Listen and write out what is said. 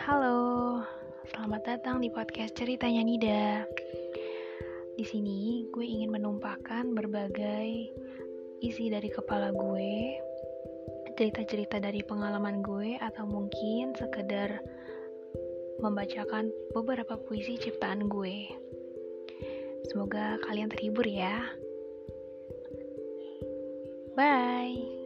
Halo, selamat datang di podcast ceritanya Nida. Di sini gue ingin menumpahkan berbagai isi dari kepala gue, cerita-cerita dari pengalaman gue, atau mungkin sekedar membacakan beberapa puisi ciptaan gue. Semoga kalian terhibur ya. Bye.